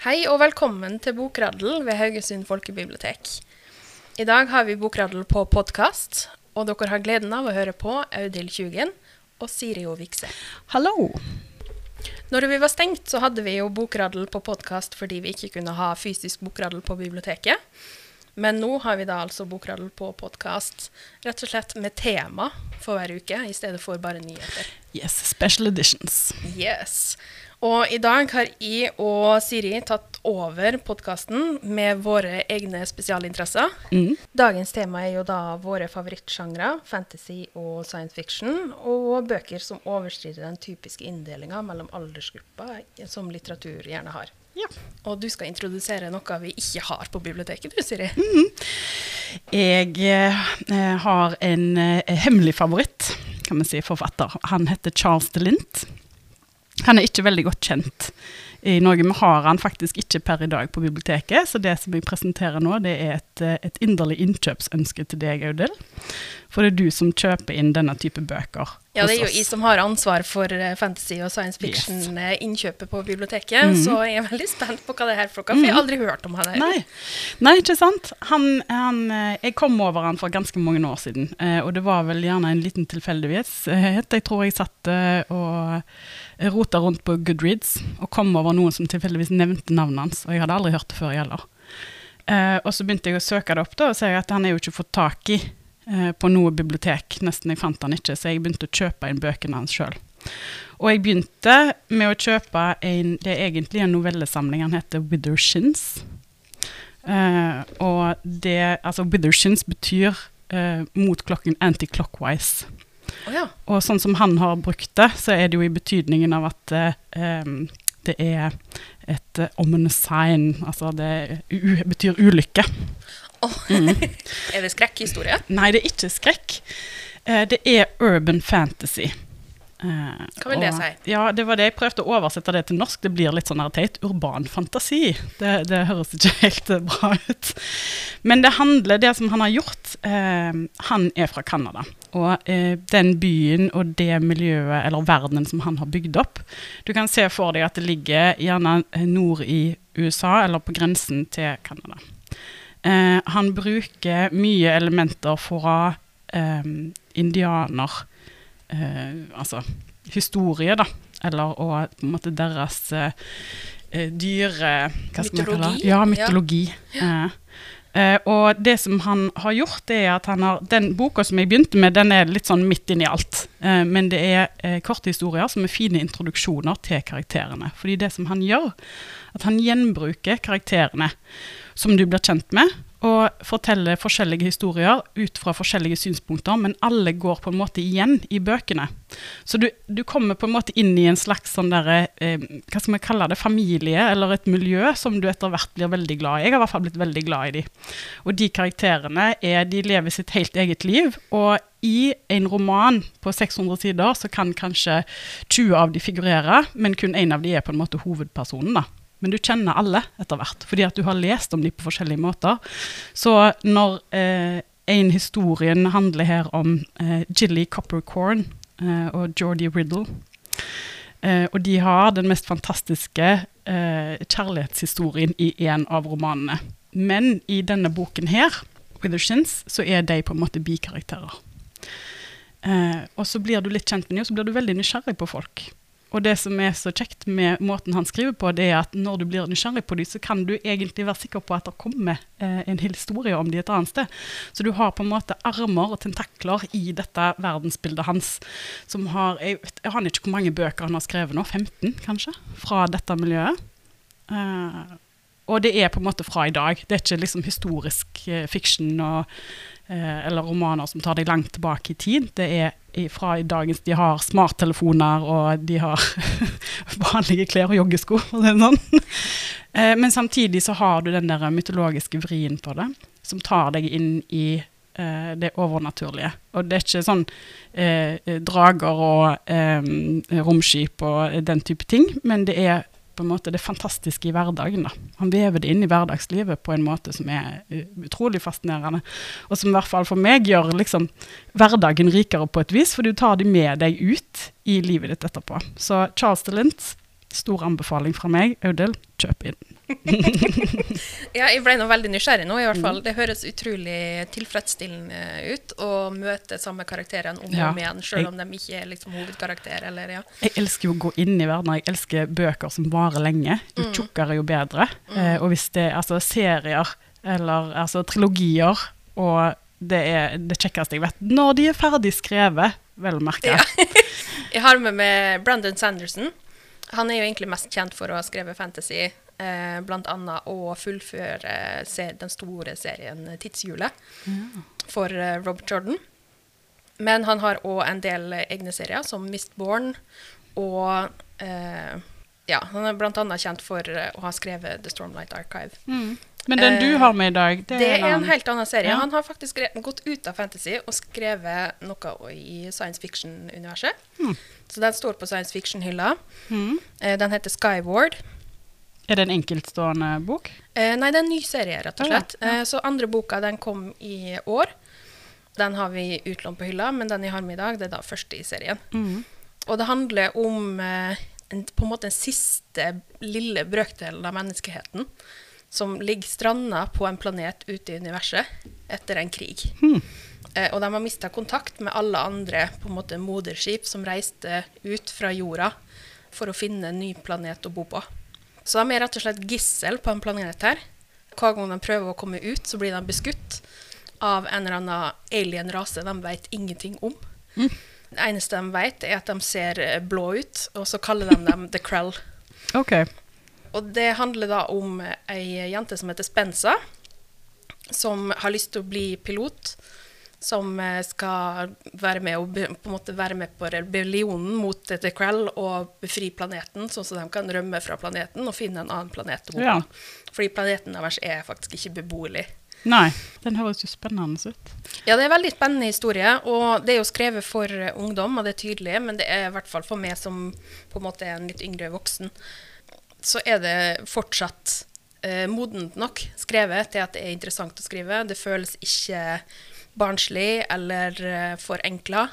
Hei og velkommen til Bokraddel ved Haugesund folkebibliotek. I dag har vi Bokraddel på podkast, og dere har gleden av å høre på Audhild Tjugen og Siri O. Vikse. Hallo! Når vi var stengt, så hadde vi jo Bokraddel på podkast fordi vi ikke kunne ha fysisk bokraddel på biblioteket. Men nå har vi da altså Bokraddel på podkast, rett og slett med tema for hver uke, i stedet for bare nyheter. Yes, special editions. Yes. Og i dag har jeg og Siri tatt over podkasten med våre egne spesialinteresser. Mm. Dagens tema er jo da våre favorittsjangre, fantasy og science fiction, og bøker som overskrider den typiske inndelinga mellom aldersgrupper som litteratur gjerne har. Ja. Og du skal introdusere noe vi ikke har på biblioteket, du, Siri. Jeg eh, har en eh, hemmelig favoritt, kan vi si, forfatter. Han heter Charles DeLint. Han er ikke veldig godt kjent i Norge. Vi har han faktisk ikke per i dag på biblioteket, så det som jeg presenterer nå, det er et, eh, et inderlig innkjøpsønske til deg, Audhild. For det er du som kjøper inn denne type bøker Ja, det er jo jeg som har ansvar for eh, fantasy og science fiction-innkjøpet på biblioteket, Mhm. så jeg er veldig spent på hva det er for noe, for jeg har aldri hørt om han her. Nei. Nei, ikke sant. Han, han, eh, jeg kom over han for ganske mange år siden, eh, og det var vel gjerne en liten tilfeldighet. Eh, Jeg tror jeg satt eh, og rota rundt på Goodreads og kom over noen som tilfeldigvis nevnte navnet hans, og jeg hadde aldri hørt det før heller. Eh, og så begynte jeg å søke det opp, da, og ser at han er jo ikke fått tak i eh, på noe bibliotek. Nesten jeg fant han ikke, så jeg begynte å kjøpe inn bøkene hans sjøl. Og jeg begynte med å kjøpe en Det er egentlig en novellesamling. Han heter Wither Shins. Eh, og det Altså, Wither Shins betyr uh, mot klokken anti-clockwise. Oh, ja. Og sånn som han har brukt det, så er det jo i betydningen av at uh, det er et uh, ominous sign. Altså det betyr ulykke. Er det skrekkhistorie? Nei, det er ikke skrekk. Eh, det er urban fantasy. Eh, Hva vil det si? Ja, det var det jeg prøvde å oversette det til norsk. Det blir litt sånn teit. Urban fantasi. Det, det høres ikke helt eh, bra ut. Men det handler, det som han har gjort eh, Han er fra Canada. Og eh, den byen og det miljøet, eller verdenen som han har bygd opp Du kan se for deg at det ligger gjerne nord i USA, eller på grensen til Canada. Eh, han bruker mye elementer fra eh, indianer eh, Altså historie, da. Eller og på en måte deres eh, dyre? Mytologi? Ja, Ja. mytologi. Eh, eh, og det som han har gjort, er at han har Den boka som jeg begynte med, den er litt sånn midt inni alt. Men det er eh, korte historier som er fine introduksjoner til karakterene. Fordi det som han gjør, at han gjenbruker karakterene som du blir kjent med, og forteller forskjellige historier ut fra forskjellige synspunkter, men alle går på en måte igjen i bøkene. Så du, du kommer på en måte inn i en slags sånn derre eh, Hva skal vi kalle det? Familie, eller et miljø som du etter hvert blir veldig glad i. Jeg har i hvert fall blitt veldig glad i de. Og de karakterene er, de lever sitt helt eget liv. og i en roman på 600 sider så kan kanskje 20 av de figurere, men kun én av de er på en måte hovedpersonen. da. Men du kjenner alle etter hvert, fordi at du har lest om dem på forskjellige måter. Så når eh, en historien handler her om eh, Gilly Coppercorn eh, og Geordie Riddle, eh, og de har den mest fantastiske eh, kjærlighetshistorien i en av romanene. Men i denne boken her, Withershins, så er de på en måte bikarakterer. Eh, og så blir du litt kjent med dem, og så blir du veldig nysgjerrig på folk. Og det som er så kjekt med måten han skriver på, det er at når du blir nysgjerrig på dem, så kan du egentlig være sikker på at det kommer eh, en historie om dem et annet sted. Så du har på en måte armer og tentakler i dette verdensbildet hans, som har Jeg, vet, jeg aner ikke hvor mange bøker han har skrevet nå, 15 kanskje, fra dette miljøet. Eh, og det er på en måte fra i dag. Det er ikke liksom historisk eh, fiksjon og, eller romaner som tar deg langt tilbake i tid. Det er fra i dagens De har smarttelefoner, og de har vanlige klær og joggesko. Og sånn. eh, men samtidig så har du den der mytologiske vrien på det, som tar deg inn i eh, det overnaturlige. Og det er ikke sånn eh, drager og eh, romskip og den type ting, men det er på en måte det fantastiske i hverdagen. da. Han vever det inn i hverdagslivet på en måte som er uh, utrolig fascinerende. Og som i hvert fall for meg gjør liksom hverdagen rikere på et vis, for du tar de med deg ut i livet ditt etterpå. Så Charles DeLint, Stor anbefaling fra meg. Audhild, kjøp inn. Ja, jeg ble nå veldig nysgjerrig nå, i hvert Mm. fall. Det høres utrolig tilfredsstillende ut å møte samme karakterene om og Ja, om igjen, selv jeg- om de ikke er liksom hovedkarakter, eller ja. Jeg elsker jo å gå inn i verden. Jeg elsker bøker som varer lenge. Jo Mm. tjukkere, jo bedre. Eh, og hvis det er altså, serier eller altså, trilogier, og det er det kjekkeste jeg vet Når de er ferdig skrevet, vel å merke. Ja. Jeg har med meg Brandon Sanderson. Han er jo egentlig mest kjent for å ha skrevet fantasy, eh, annet å fullføre den store serien Tidshjulet for eh, Robert Jordan. Men han har òg en del egne serier, som Mistborn, og eh, ja, han er annet kjent for eh, å ha skrevet The Stormlight Archive. Mm. Men den du Eh, har med i dag, det, Det er en annen. helt annen serie. Ja. Han har faktisk gått ut av fantasy og skrevet noe i science fiction-universet. Mm. Så den står på science fiction-hylla. Mm. Den heter Skyward. Er det en enkeltstående bok? Eh, nei, det er en ny serie, rett og Ja, ja, slett. Eh, så andre boka den kom i år. Den har vi utlånt på hylla, men den jeg har med i dag, det er da første i serien. Mm. Og det handler om eh, en, på en måte den siste lille brøkdelen av menneskeheten som ligger stranda på en planet ute i universet etter en krig. Hmm. Eh, og de har mista kontakt med alle andre på en måte moderskip som reiste ut fra jorda for å finne en ny planet å bo på. Så de er rett og slett gissel på en planet her. Hver gang de prøver å komme ut, så blir de beskutt av en eller annen alien-rase de vet ingenting om. Det eneste de vet, er at de ser eh, blå ut, og så kaller de dem The Krell. OK. Og det handler da om ei jente som heter Spensa, som har lyst til å bli pilot. Som eh, skal være med, og på en måte være med på rebellionen mot The Krell og befri planeten, sånn at de kan rømme fra planeten og finne en annen planet å bo på. Ja. Fordi planeten deres er faktisk ikke beboelig. Nei, den høres jo spennende ut. Ja, det er en veldig spennende historie, og det er jo skrevet for eh, ungdom, og det er tydelig, men det er i hvert fall for meg som på en måte er en litt yngre voksen, så er det fortsatt eh, modent nok skrevet til at det er interessant å skrive. Det føles ikke barnslig eller eh, forenkla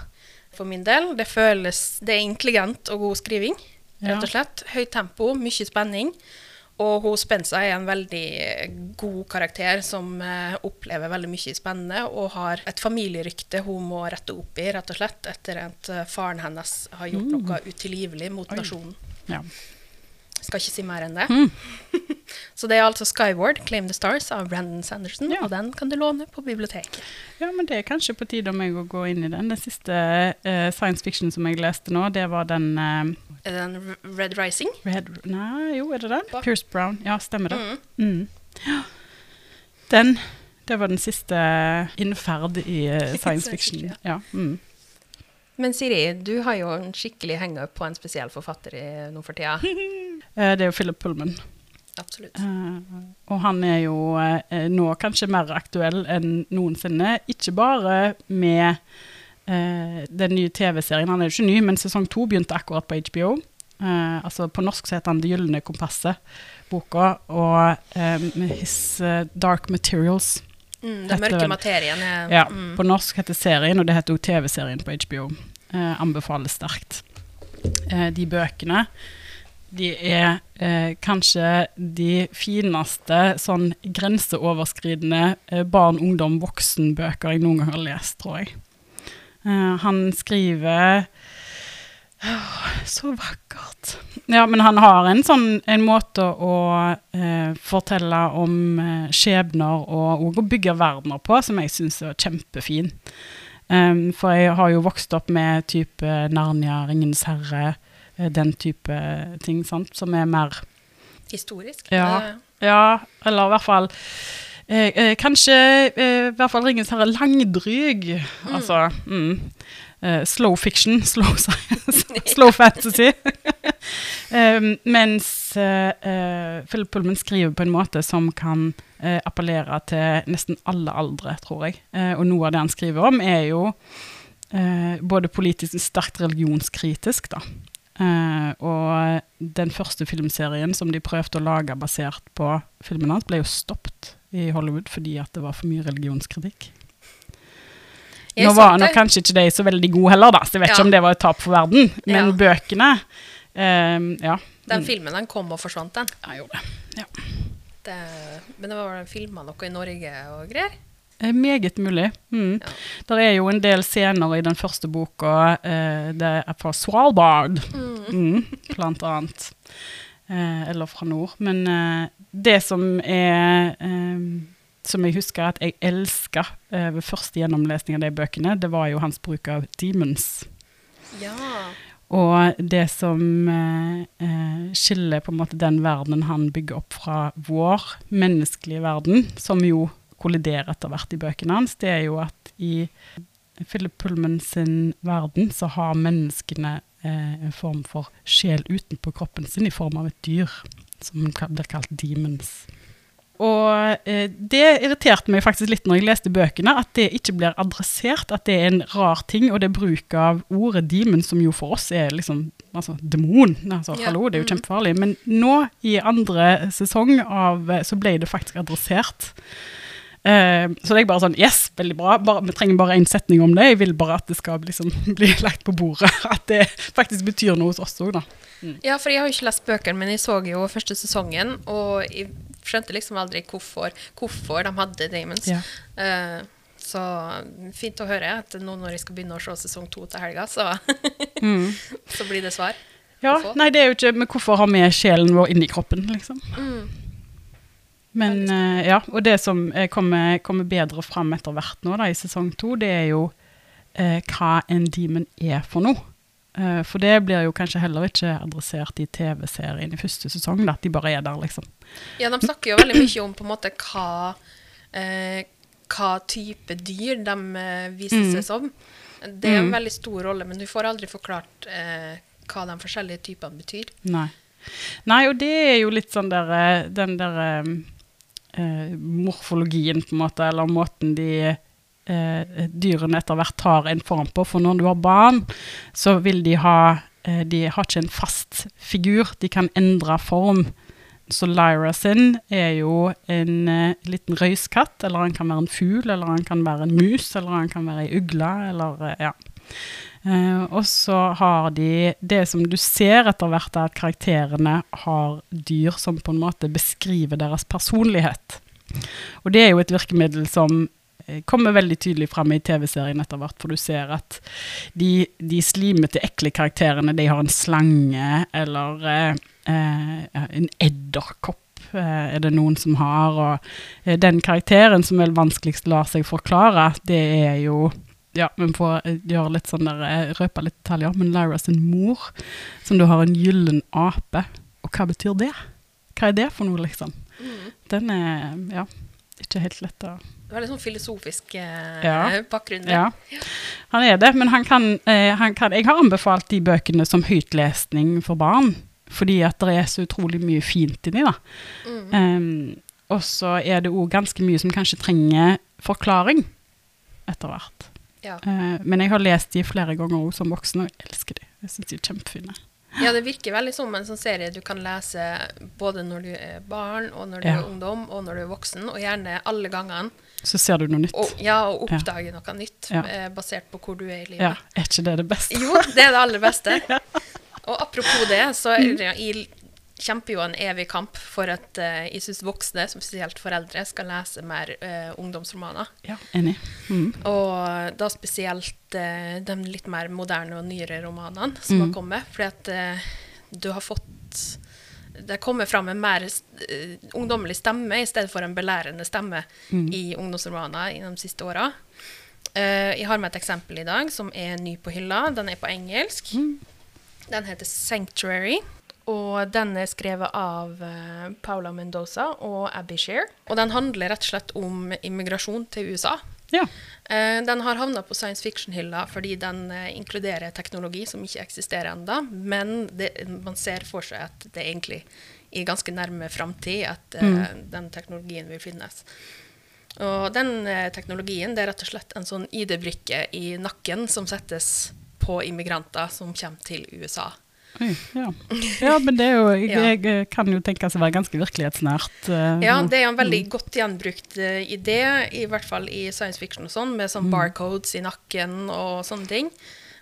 for min del. Det føles Det er intelligent og god skriving, rett og slett. Høyt tempo, mye spenning. Og hun Spensa er en veldig eh, god karakter som eh, opplever veldig mye spennende og har et familierykte hun må rette opp i, rett og slett, etter at eh, faren hennes har gjort noe utilgivelig mot Oi. nasjonen. Ja. Skal ikke si mer enn det. Mm. Så det er altså Skyward, Claim the Stars av Brandon Sanderson, Ja. og den kan du låne på biblioteket. ja, men det er kanskje på tide om jeg å gå inn i den. Den siste uh, science fiction som jeg leste nå, det var den uh, Er det den Red Rising? Red Nei, jo, er det den? Hva? Pierce Brown. Ja, stemmer det. Mm. Mm. Ja. Den, det var den siste innferd i uh, science fiction. Ja. Mm. Men Siri, du har jo en skikkelig hang-up på en spesiell forfatter i, nå for tida. Eh, det er jo Philip Pullman. Absolutt. Uh, og han er jo uh, nå kanskje mer aktuell enn noensinne. Ikke bare med uh, den nye TV-serien, han er jo ikke ny, men sesong to begynte akkurat på HBO. Altså På norsk så heter han Det gylne kompasset, boka, og His Dark Materials. Mm, den mørke materien er Ja, mm. På norsk heter serien, og det heter jo TV-serien på HBO. Anbefales sterkt. De bøkene de er eh, kanskje de fineste sånn grenseoverskridende eh, barn, ungdom, voksenbøker jeg noen gang har lest, tror jeg. Eh, han skriver så vakkert. Ja, men han har en sånn en måte å eh, fortelle om eh, skjebner og, og å bygge verdener på som jeg syns er kjempefin. Um, for jeg har jo vokst opp med type Narnia, Ringenes herre, den type ting, sant, som er mer Historisk. Ja. Eh, Ja, eller i hvert fall eh, eh, Kanskje eh, i hvert fall ringes herre langdryg. Altså mm, eh, slow fiction, slow science, slow fantasy. mens eh, eh, Philip Pullman skriver på en måte som kan eh, appellere til nesten alle aldre, tror jeg. Eh, og noe av det han skriver om, er jo eh, både politisk sterkt religionskritisk, da. Eh, og den første filmserien som de prøvde å lage basert på filmen hans, ble jo stoppet i Hollywood fordi at det var for mye religionskritikk. Nå var nå kanskje ikke de så veldig gode heller, da, så jeg vet Ja. ikke om det var et tap for verden. Men Ja. bøkene eh, Ja. Den filmen den kom og forsvant, den. Jeg gjorde det. Ja. Det, men det var filma noe i Norge og greier. Eh, Meget mulig. Mm. Ja. Der er jo en del scener i den første boka. Eh, det er fra Svalbard, mm. blant annet. Eh, eller fra nord. Men eh, det som er eh, Som jeg husker at jeg elska eh, ved første gjennomlesning av de bøkene, det var jo hans bruk av demons. Ja. Og det som eh, skiller på en måte den verdenen han bygger opp fra vår menneskelige verden, som jo kolliderer etter hvert i bøkene hans, det er jo at i Philip Pullman sin verden så har menneskene eh, en form for sjel utenpå kroppen sin i form av et dyr, som blir kalt demons. Og eh, det irriterte meg faktisk litt når jeg leste bøkene, at det ikke blir adressert, at det er en rar ting, og det bruk av ordet demon, som jo for oss er liksom altså demon. Altså, Ja, hallo, det er jo mm. kjempefarlig. Men nå, i andre sesong av, så ble det faktisk adressert. Eh, så det er bare sånn, yes, veldig bra. Bare, vi trenger bare en setning om det. Jeg vil bare at det skal liksom, bli lagt på bordet. At det faktisk betyr noe hos oss òg, da. ja, for jeg har jo ikke lest bøkene, men jeg så jo første sesongen, og jeg skjønte liksom aldri hvorfor, hvorfor de hadde Damons. Ja. Eh, så fint å høre at nå når jeg skal begynne å se sesong to til helga, så, Mm. så blir det svar. Ja, nei, det er jo ikke Men hvorfor har vi sjelen vår inni kroppen, liksom? Mm. Men eh, ja, og det som eh, kommer, kommer bedre fram etter hvert nå da, i sesong to, det er jo uh, hva en demon er for noe. Uh, for det blir jo kanskje heller ikke adressert i TV-serien i første sesong, da, at de bare er der, liksom. Ja, de snakker jo veldig mye om på en måte hva, hva type dyr de viser Mm. seg som. Det er en Mm. veldig stor rolle, men du får aldri forklart hva de forskjellige typene betyr. Nei. Nei, og det er jo litt sånn der Den der eh, morfologien, på en måte, eller måten de eh, dyrene etter hvert tar en form på. For når du har barn, så vil de ha eh, De har ikke en fast figur. De kan endre form. Så Lyra sin er jo en eh, liten røyskatt, eller han kan være en fugl, eller han kan være en mus, eller han kan være ei ugle, eller eh, ja. Eh, og så har de det som du ser etter hvert, er at karakterene har dyr som på en måte beskriver deres personlighet. Og det er jo et virkemiddel som eh, kommer veldig tydelig frem i TV-serien etter hvert, for du ser at de, de slimete, ekle karakterene, de har en slange eller eh, eh, en edderkopp. eh, Er det noen som har, og eh, den karakteren som vel vanskeligst lar seg forklare, det er jo ja, men får eh, gjøre litt sånn der, eh, røpe litt detaljer, men Lyra sin mor, som du har en gyllen ape, og hva betyr det? Hva er det for noe, liksom? Den er, ja, ikke helt lett å Veldig sånn filosofisk eh, Ja. bakgrunn. der. Ja, han er det, men han kan, eh, han kan Jeg har anbefalt de bøkene som høytlesning for barn, fordi at det er så utrolig mye fint inni, da. Mm. Um, og så er det òg ganske mye som kanskje trenger forklaring etter hvert. Ja. Uh, men jeg har lest de flere ganger også som voksen, og jeg elsker de. Jeg syns de er kjempefine. ja, det virker veldig som en sånn serie du kan lese både når du er barn, og når du Ja. er ungdom, og når du er voksen, og gjerne alle gangene. Så ser du noe nytt. Og, ja, og Ja. noe nytt, Ja. eh, basert på hvor du er i livet. Ja, er ikke det det beste? Jo, det er det aller beste. Og apropos det, så jeg kjemper jo en evig kamp for at uh, jeg syns voksne, spesielt foreldre, skal lese mer uh, ungdomsromaner. Ja, enig. Mm. Og da spesielt uh, de litt mer moderne og nyere romanene som har Mm. kommet. Fordi at eh, du har fått Det kommer fram en mer eh, ungdommelig stemme i stedet for en belærende stemme Mm. i ungdomsromaner i de siste åra. Eh, jeg har med et eksempel i dag som er ny på hylla. Den er på engelsk. Mm. Den heter 'Sanctuary'. Og den er skrevet av eh, Paula Mendoza og Abby Shear. Og den handler rett og slett om immigrasjon til USA. Ja. Eh, den har havna på science fiction-hylla fordi den eh, inkluderer teknologi som ikke eksisterer ennå, men det, man ser for seg at det egentlig i ganske nærme framtid at mm. den teknologien vil finnes. Og den teknologien det er rett og slett en sånn ID-brikke i nakken som settes på immigranter som kommer til USA. Ja. ja, men det er jo Jeg, jeg eh, kan jo tenkes å være ganske virkelighetsnært. Uh, Ja, det er en veldig godt gjenbrukt uh, idé, i hvert fall i science fiction og sånn, med sånn barcodes i nakken og sånne ting.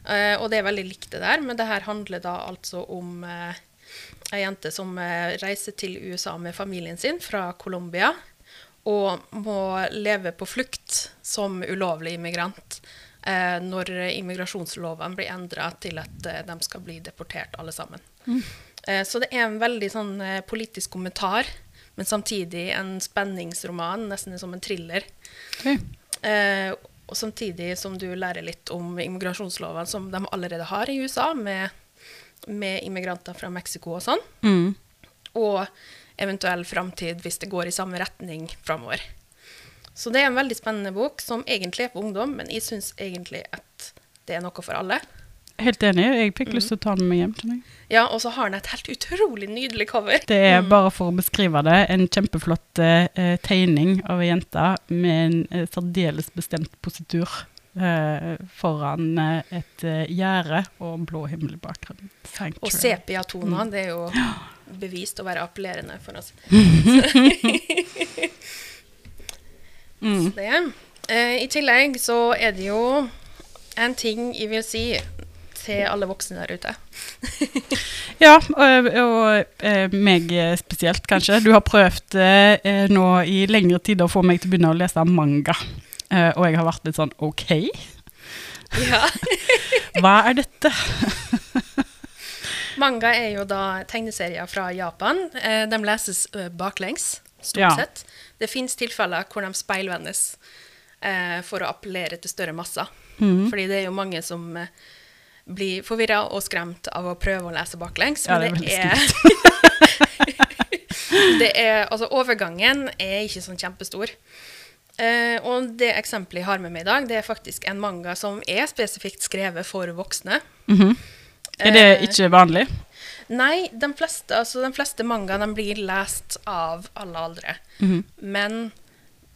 Uh, og det er veldig likt det der, men det her handler da altså om uh, ei jente som reiser til USA med familien sin fra Colombia, og må leve på flukt som ulovlig immigrant eh, når immigrasjonslovene blir endra til at eh, de skal bli deportert alle sammen. Eh, så det er en veldig sånn eh, politisk kommentar, men samtidig en spenningsroman, nesten som en thriller. Okay. Eh, og samtidig som du lærer litt om immigrasjonslovene som de allerede har i USA, med, med immigranter fra Mexico og sånn, Mm. og eventuell framtid hvis det går i samme retning framover. Så det er en veldig spennende bok som egentlig er for ungdom, men jeg syns egentlig at det er noe for alle. Helt enig. Jeg fikk Mm. lyst til å ta den med hjem til meg. Ja, og så har den et helt utrolig nydelig cover. Det er Mm. bare for å beskrive det, en kjempeflott eh, tegning av ei jente med en eh, særdeles bestemt positur eh, foran eh, et eh, gjerde og blå himmel i bakgrunnen. Og Sanctuary. sepia-toner, det er jo bevist å være appellerende for oss. Mm. Det. Eh, I tillegg så er det jo en ting jeg vil si til alle voksne der ute. Ja, og, og eh, meg spesielt, kanskje. Du har prøvd eh, eh, nå i lengre tid å få meg til å begynne å lese manga. Eh, og jeg har vært litt sånn OK, Ja. hva er dette? Manga er jo da tegneserier fra Japan. Eh, de leses baklengs, stort Ja. sett. Det fins tilfeller hvor de speilvendes eh, for å appellere til større masser. Mm. Fordi det er jo mange som eh, blir forvirra og skremt av å prøve å lese baklengs. Ja, men det er det er Altså, overgangen er ikke sånn kjempestor. Eh, og det eksempelet jeg har med meg i dag, det er faktisk en manga som er spesifikt skrevet for voksne. Mhm. Er det Eh, ikke vanlig? Nei, de fleste, altså, de fleste manga de blir lest av alle aldre. Mhm. Men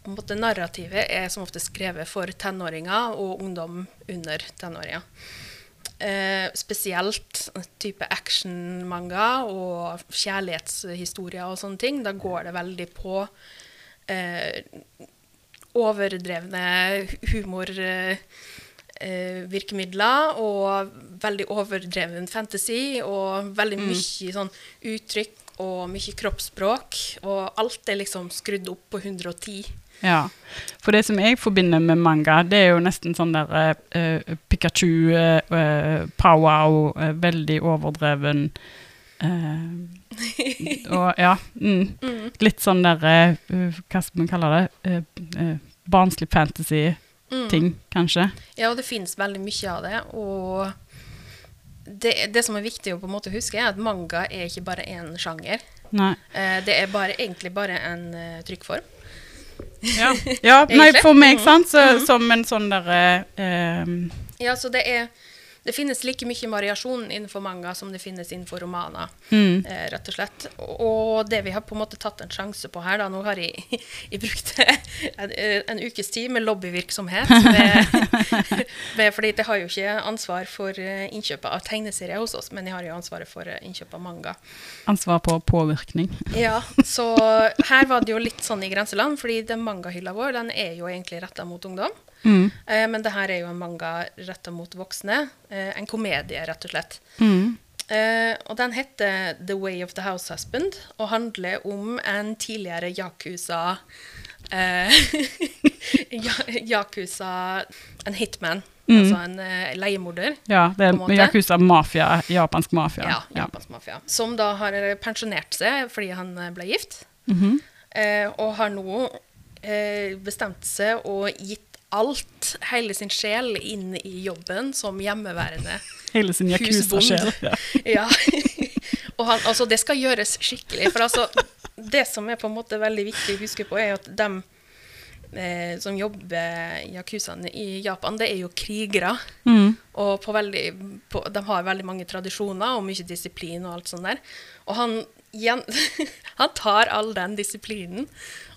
på en måte, narrativet er som ofte skrevet for tenåringer og ungdom under tenåringer. Eh, spesielt type actionmanga og kjærlighetshistorier og sånne ting. Da går det veldig på eh, overdrevne humor. eh, virkemidler og veldig overdreven fantasy og veldig mye sånn uttrykk og mye kroppsspråk. Og alt er liksom skrudd opp på 110. Ja. For det som jeg forbinder med manga, det er jo nesten sånn der eh, eh, Pikachu, eh, eh, powwow, eh, veldig overdreven eh, Og ja. Mm, litt sånn der eh, Hva skal man kalle det? Eh, eh, barnslig fantasy-ting, kanskje. Ja, og det fins veldig mye av det. Og det, det som er viktig å på en måte huske, er at manga er ikke bare én sjanger. Nei. Eh, det er bare, egentlig bare en eh, trykkform. Ja, ja nei, for meg, Mhm. sant, så, som en sånn derre eh, Ja, så det er Det finnes like mye variasjon innenfor manga som det finnes innenfor romaner, mm, eh, rett og slett. Og det vi har på en måte tatt en sjanse på her, da Nå har jeg, jeg brukt en, en ukes tid med lobbyvirksomhet. Ved, ved, fordi jeg har jo ikke ansvar for innkjøpet innkjøp av tegneserier hos oss, men jeg har jo ansvaret for eh, innkjøp av manga. ansvar på påvirkning. Ja, så her var det jo litt sånn i grenseland, fordi den mangahylla vår den er jo egentlig retta mot ungdom. Mm, Eh, men det her er jo en manga retta mot voksne. Eh, en komedie, rett og slett. mm, Eh, og den heter The Way of the House Husband og handler om en tidligere Yakuza eh, Yakuza En hitman. Mm. Altså en uh, leiemorder. ja, det er Yakuza mafia, japansk mafia. Ja, japansk mafia. Som da har pensjonert seg fordi han eh, ble gift. Mhm. Eh, og har nå eh, bestemt seg og gitt alt, hele sin sjel, inn i jobben som hjemmeværende Hele sin Yakuza-sjel. Ja. Ja. og han, altså, det skal gjøres skikkelig. For altså, det som er på en måte veldig viktig å huske på, er at de eh, som jobber yakuzaene i Japan, det er jo krigere. Mm. Og på veldig, på, de har veldig mange tradisjoner og mye disiplin og alt sånt der. Og han, han tar all den disiplinen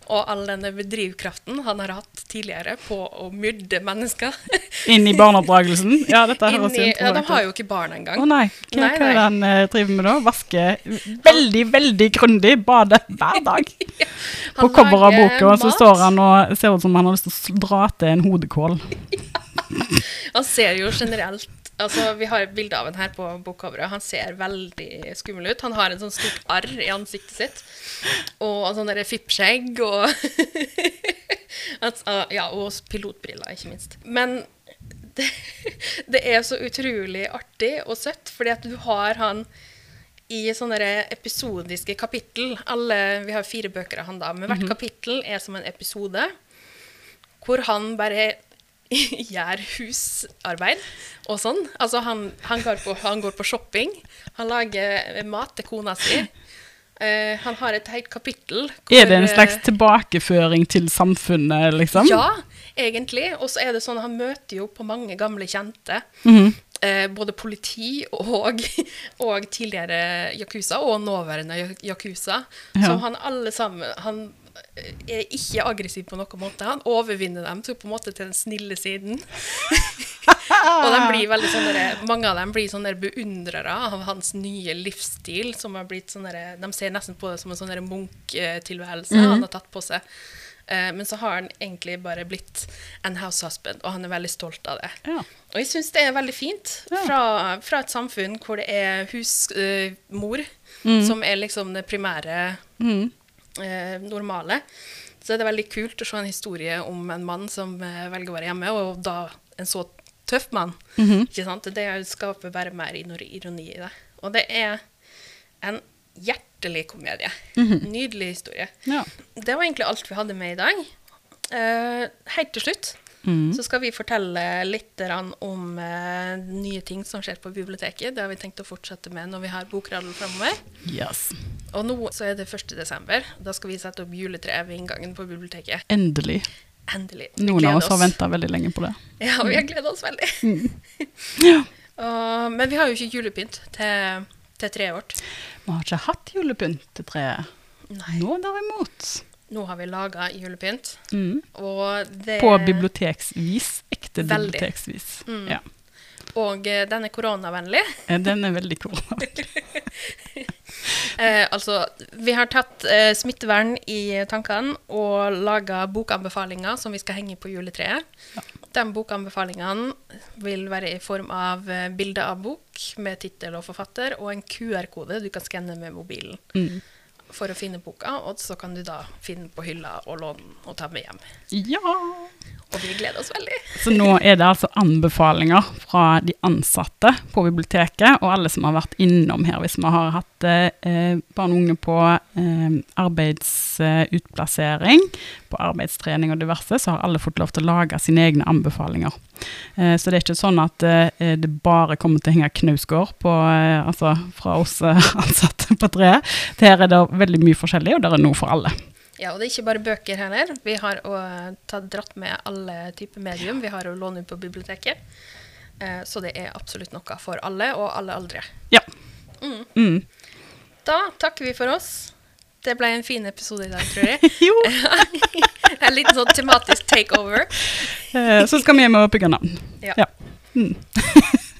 og all denne drivkraften han har hatt tidligere på å myrde mennesker. Inn i barneoppdragelsen. Ja, dette høres jo ja, de har jo ikke barn Å engang. nei, hva, Nei, hva er det han uh, driver med da? Vaske veldig, veldig grundig, bade hver dag. På Han coveret av lager boka så står han og ser ut som han har lyst til å dra til en hodekål. Han ser jo generelt Altså, Vi har et bilde av han her på bokcoveret. Han ser veldig skummel ut. Han har en sånn stort arr i ansiktet sitt. Og sånn derre fippskjegg og uh, Ja, og pilotbriller, ikke minst. Men det, det er så utrolig artig og søtt, fordi at du har han i sånne episodiske kapittel. Alle, vi har fire bøker av han da, men hvert kapittel er som en episode hvor han bare gjør husarbeid og sånn. Altså, han, han, går på, han går på shopping. Han lager mat til kona si. Uh, han har et helt kapittel Er det en slags tilbakeføring til samfunnet, liksom? Ja, egentlig. Og så er det sånn han møter jo på mange gamle kjente. Mhm. Eh, både politi og, og tidligere Yakuza, og nåværende ya- Yakuza. Ja. Som han alle sammen Han er ikke aggressiv på noen måte. Han overvinner dem til på en måte til den snille siden. og de blir veldig sånne, mange av dem blir sånne beundrere av hans nye livsstil. som har blitt sånne, De ser nesten på det som en sånn munktilværelse mm -hmm. han har tatt på seg. Eh, men så har han egentlig bare blitt en house husband, og han er veldig stolt av det. Ja. Og jeg syns det er veldig fint fra, fra et samfunn hvor det er husmor Mm. som er liksom det primære Mhm. Eh, normale. Så er det veldig kult å se en historie om en mann som eh, velger å være hjemme, og da en så tøff mann. Mhm. Ikke sant? Det skaper bare mer ironi i det. Og det er en hjertelig komedie. Mhm. Nydelig historie. Ja. Det var egentlig alt vi hadde med i dag. Eh, helt til slutt Mhm. så skal vi fortelle litt om eh, nye ting som skjer på biblioteket. Det har vi tenkt å fortsette med når vi har bokradel framover. Yes. Og nå så er det 1. desember. Da skal vi sette opp juletreet ved inngangen på biblioteket. Endelig. Endelig. Noen av oss har venta veldig lenge på det. Ja, vi har gleda oss veldig. Ja. Og- men vi har jo ikke julepynt til, til treet vårt. Vi har ikke hatt julepynt til treet. Nei. Nå derimot. Nå har vi laga julepynt, Mm. det På biblioteksvis. Ekte Veldig. biblioteksvis. Mm. Ja. Og eh, den er koronavennlig. Eh, Den er veldig koronavennlig. Eh, altså, vi har tatt eh, smittevern i tankene og laga bokanbefalinger som vi skal henge på juletreet. De bokanbefalingene vil være i form av eh, bilde av bok med tittel og forfatter, og en QR-kode du kan skanne med mobilen Mm. For å finne boka, og så kan du da finne den på hylla og låne den og ta med hjem. Ja! Og vi gleder oss veldig. Så nå er det altså anbefalinger fra de ansatte på biblioteket, og alle som har vært innom her. Hvis vi har hatt eh, barn og unge på eh, arbeidsutplassering, på arbeidstrening og diverse, så har alle fått lov til å lage sine egne anbefalinger. Eh, så det er ikke sånn at eh, det bare kommer til å henge knausgård eh, altså fra oss eh, ansatte på treet. Her er det veldig mye forskjellig, og det er noe for alle. Ja, og det er ikke bare bøker heller. Vi har også tatt dratt med alle typer medium. Vi har å låne ut på biblioteket. Eh, så det er absolutt noe for alle, og alle aldre. Ja. Mm. Mm. Da takker vi for oss. Det ble en fin episode i dag, tror jeg. Jo. en liten sånn tematisk takeover. Eh, Så skal vi hjem og bygge navn. Ja. Ja. Mm.